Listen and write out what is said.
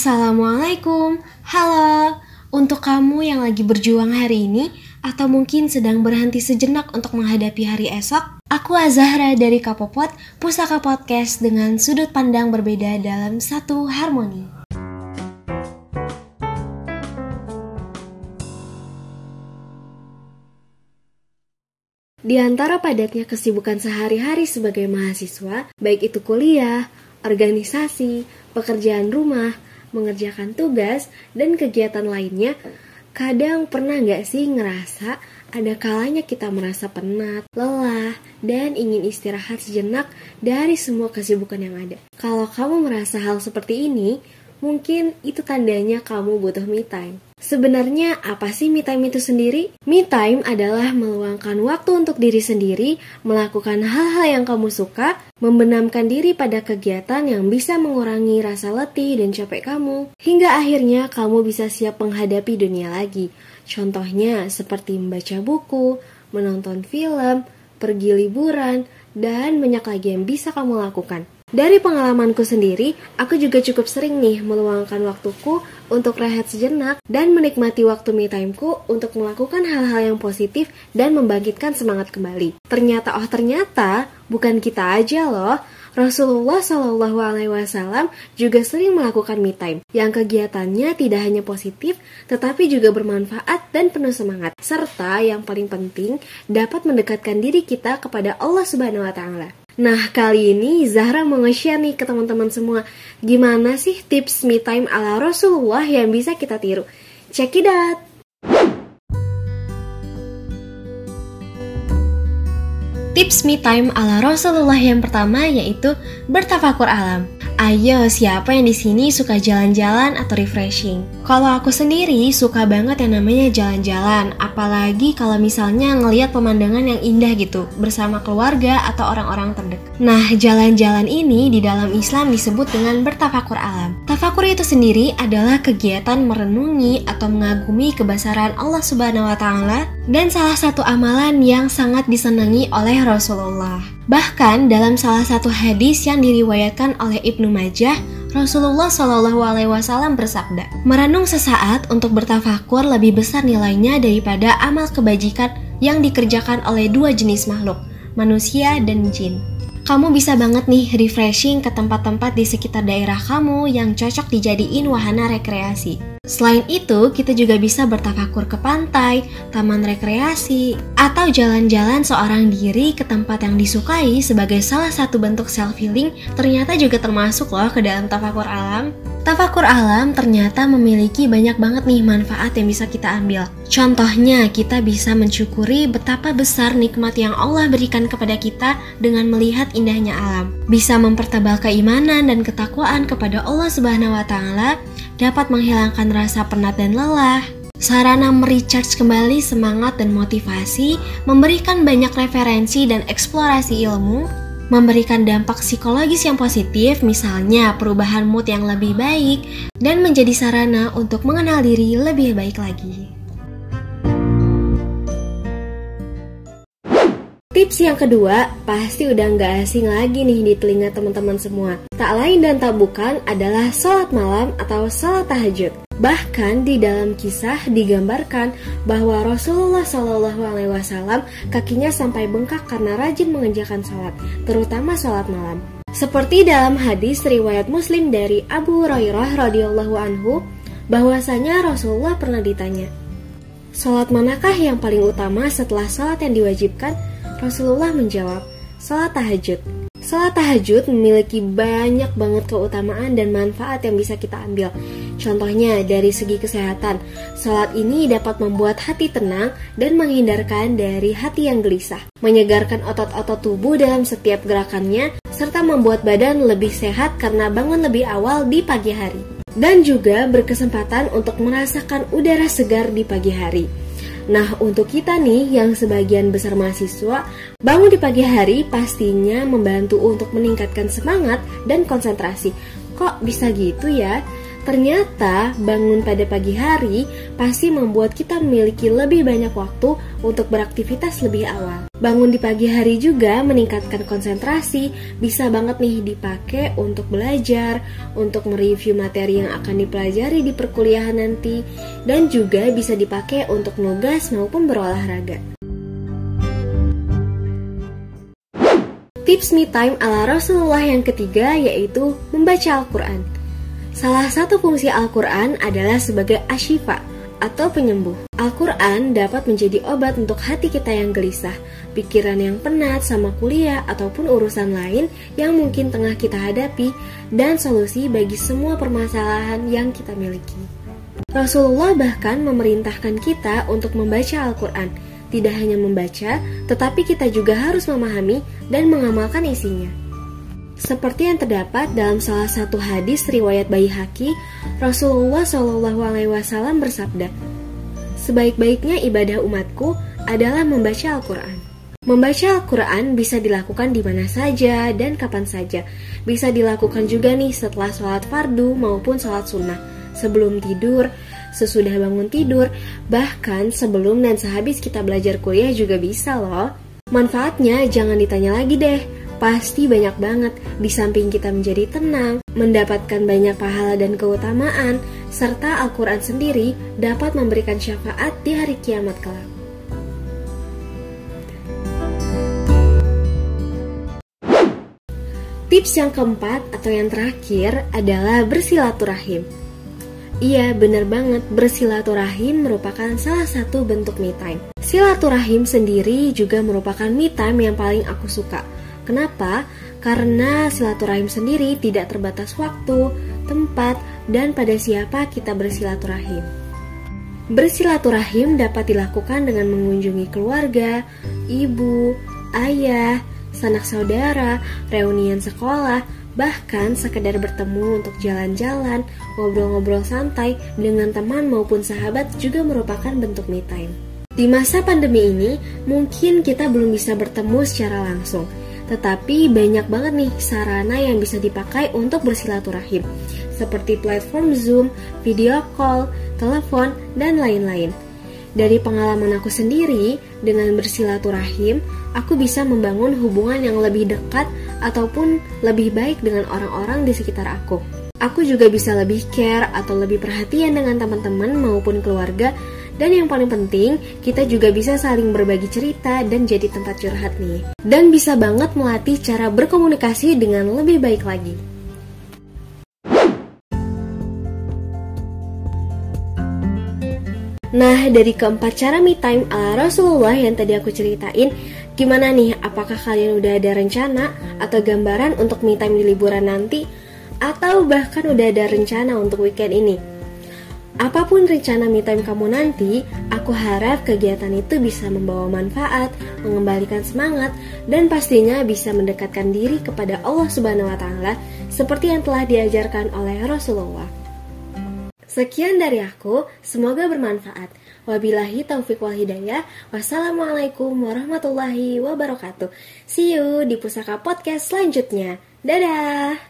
Assalamualaikum, halo. Untuk kamu yang lagi berjuang hari ini, atau mungkin sedang berhenti sejenak untuk menghadapi hari esok, aku Azahra dari Kapopot, Pusaka Podcast dengan sudut pandang berbeda dalam satu harmoni. Di antara padatnya kesibukan sehari-hari sebagai mahasiswa, baik itu kuliah, organisasi, pekerjaan rumah, mengerjakan tugas, dan kegiatan lainnya, kadang pernah nggak sih ngerasa ada kalanya kita merasa penat, lelah, dan ingin istirahat sejenak dari semua kesibukan yang ada. Kalau kamu merasa hal seperti ini, mungkin itu tandanya kamu butuh me time. Sebenarnya apa sih me time itu sendiri? Me time adalah meluangkan waktu untuk diri sendiri, melakukan hal-hal yang kamu suka, membenamkan diri pada kegiatan yang bisa mengurangi rasa letih dan capek kamu, hingga akhirnya kamu bisa siap menghadapi dunia lagi. Contohnya seperti membaca buku, menonton film, pergi liburan, dan banyak lagi yang bisa kamu lakukan. Dari pengalamanku sendiri, aku juga cukup sering nih meluangkan waktuku untuk rehat sejenak dan menikmati waktu me timeku untuk melakukan hal-hal yang positif dan membangkitkan semangat kembali. Ternyata oh ternyata bukan kita aja loh. Rasulullah Shallallahu Alaihi Wasallam juga sering melakukan me time, yang kegiatannya tidak hanya positif, tetapi juga bermanfaat dan penuh semangat, serta yang paling penting dapat mendekatkan diri kita kepada Allah Subhanahu Wa Taala. Nah, kali ini Zahra mau nge-share nih ke teman-teman semua Gimana sih tips me time ala Rasulullah yang bisa kita tiru Check it out! Tips me time ala Rasulullah yang pertama yaitu bertafakur alam Ayo, siapa yang di sini suka jalan-jalan atau refreshing? Kalau aku sendiri suka banget yang namanya jalan-jalan, apalagi kalau misalnya ngelihat pemandangan yang indah gitu bersama keluarga atau orang-orang terdekat. Nah, jalan-jalan ini di dalam Islam disebut dengan bertafakur alam. Tafakur itu sendiri adalah kegiatan merenungi atau mengagumi kebesaran Allah Subhanahu wa taala dan salah satu amalan yang sangat disenangi oleh Rasulullah. Bahkan dalam salah satu hadis yang diriwayatkan oleh Ibnu Majah, Rasulullah Shallallahu Alaihi Wasallam bersabda, merenung sesaat untuk bertafakur lebih besar nilainya daripada amal kebajikan yang dikerjakan oleh dua jenis makhluk, manusia dan jin. Kamu bisa banget nih refreshing ke tempat-tempat di sekitar daerah kamu yang cocok dijadiin wahana rekreasi. Selain itu, kita juga bisa bertafakur ke pantai, taman rekreasi, atau jalan-jalan seorang diri ke tempat yang disukai sebagai salah satu bentuk self-healing ternyata juga termasuk loh ke dalam tafakur alam. Tafakur alam ternyata memiliki banyak banget nih manfaat yang bisa kita ambil. Contohnya, kita bisa mensyukuri betapa besar nikmat yang Allah berikan kepada kita dengan melihat indahnya alam. Bisa mempertebal keimanan dan ketakwaan kepada Allah Subhanahu wa taala, dapat menghilangkan rasa penat dan lelah. Sarana merecharge kembali semangat dan motivasi, memberikan banyak referensi dan eksplorasi ilmu, memberikan dampak psikologis yang positif, misalnya perubahan mood yang lebih baik, dan menjadi sarana untuk mengenal diri lebih baik lagi. Tips yang kedua, pasti udah nggak asing lagi nih di telinga teman-teman semua. Tak lain dan tak bukan adalah sholat malam atau sholat tahajud. Bahkan di dalam kisah digambarkan bahwa Rasulullah Shallallahu Alaihi Wasallam kakinya sampai bengkak karena rajin mengerjakan sholat, terutama sholat malam. Seperti dalam hadis riwayat Muslim dari Abu Hurairah radhiyallahu anhu, bahwasanya Rasulullah pernah ditanya, Sholat manakah yang paling utama setelah sholat yang diwajibkan? Rasulullah menjawab, Salat tahajud. Salat tahajud memiliki banyak banget keutamaan dan manfaat yang bisa kita ambil. Contohnya dari segi kesehatan, salat ini dapat membuat hati tenang dan menghindarkan dari hati yang gelisah, menyegarkan otot-otot tubuh dalam setiap gerakannya, serta membuat badan lebih sehat karena bangun lebih awal di pagi hari. Dan juga berkesempatan untuk merasakan udara segar di pagi hari. Nah, untuk kita nih yang sebagian besar mahasiswa, bangun di pagi hari pastinya membantu untuk meningkatkan semangat dan konsentrasi. Kok bisa gitu ya? Ternyata bangun pada pagi hari pasti membuat kita memiliki lebih banyak waktu untuk beraktivitas lebih awal. Bangun di pagi hari juga meningkatkan konsentrasi, bisa banget nih dipakai untuk belajar, untuk mereview materi yang akan dipelajari di perkuliahan nanti, dan juga bisa dipakai untuk nugas maupun berolahraga. Tips me time ala Rasulullah yang ketiga yaitu membaca Al-Quran. Salah satu fungsi Al-Quran adalah sebagai asyifa atau penyembuh. Al-Quran dapat menjadi obat untuk hati kita yang gelisah, pikiran yang penat sama kuliah ataupun urusan lain yang mungkin tengah kita hadapi, dan solusi bagi semua permasalahan yang kita miliki. Rasulullah bahkan memerintahkan kita untuk membaca Al-Quran. Tidak hanya membaca, tetapi kita juga harus memahami dan mengamalkan isinya. Seperti yang terdapat dalam salah satu hadis riwayat Baihaqi, Rasulullah Shallallahu Alaihi Wasallam bersabda, "Sebaik-baiknya ibadah umatku adalah membaca Al-Quran." Membaca Al-Quran bisa dilakukan di mana saja dan kapan saja. Bisa dilakukan juga nih setelah sholat fardu maupun sholat sunnah, sebelum tidur, sesudah bangun tidur, bahkan sebelum dan sehabis kita belajar kuliah juga bisa loh. Manfaatnya jangan ditanya lagi deh, pasti banyak banget. Di samping kita menjadi tenang, mendapatkan banyak pahala dan keutamaan, serta Al-Quran sendiri dapat memberikan syafaat di hari kiamat kelak. Tips yang keempat atau yang terakhir adalah bersilaturahim. Iya, benar banget. Bersilaturahim merupakan salah satu bentuk me time. Silaturahim sendiri juga merupakan me time yang paling aku suka Kenapa? Karena silaturahim sendiri tidak terbatas waktu, tempat, dan pada siapa kita bersilaturahim. Bersilaturahim dapat dilakukan dengan mengunjungi keluarga, ibu, ayah, sanak saudara, reunian sekolah, bahkan sekedar bertemu untuk jalan-jalan, ngobrol-ngobrol santai dengan teman maupun sahabat juga merupakan bentuk me time. Di masa pandemi ini, mungkin kita belum bisa bertemu secara langsung, tetapi banyak banget nih sarana yang bisa dipakai untuk bersilaturahim, seperti platform Zoom, video call, telepon, dan lain-lain. Dari pengalaman aku sendiri, dengan bersilaturahim, aku bisa membangun hubungan yang lebih dekat ataupun lebih baik dengan orang-orang di sekitar aku. Aku juga bisa lebih care atau lebih perhatian dengan teman-teman maupun keluarga dan yang paling penting, kita juga bisa saling berbagi cerita dan jadi tempat curhat nih. Dan bisa banget melatih cara berkomunikasi dengan lebih baik lagi. Nah, dari keempat cara me time ala Rasulullah yang tadi aku ceritain, gimana nih? Apakah kalian udah ada rencana atau gambaran untuk me time di liburan nanti? Atau bahkan udah ada rencana untuk weekend ini? Apa pun rencana me time kamu nanti, aku harap kegiatan itu bisa membawa manfaat, mengembalikan semangat, dan pastinya bisa mendekatkan diri kepada Allah Subhanahu wa taala seperti yang telah diajarkan oleh Rasulullah. Sekian dari aku, semoga bermanfaat. Wabillahi taufiq wal hidayah. Wassalamualaikum warahmatullahi wabarakatuh. See you di Pusaka Podcast selanjutnya. Dadah!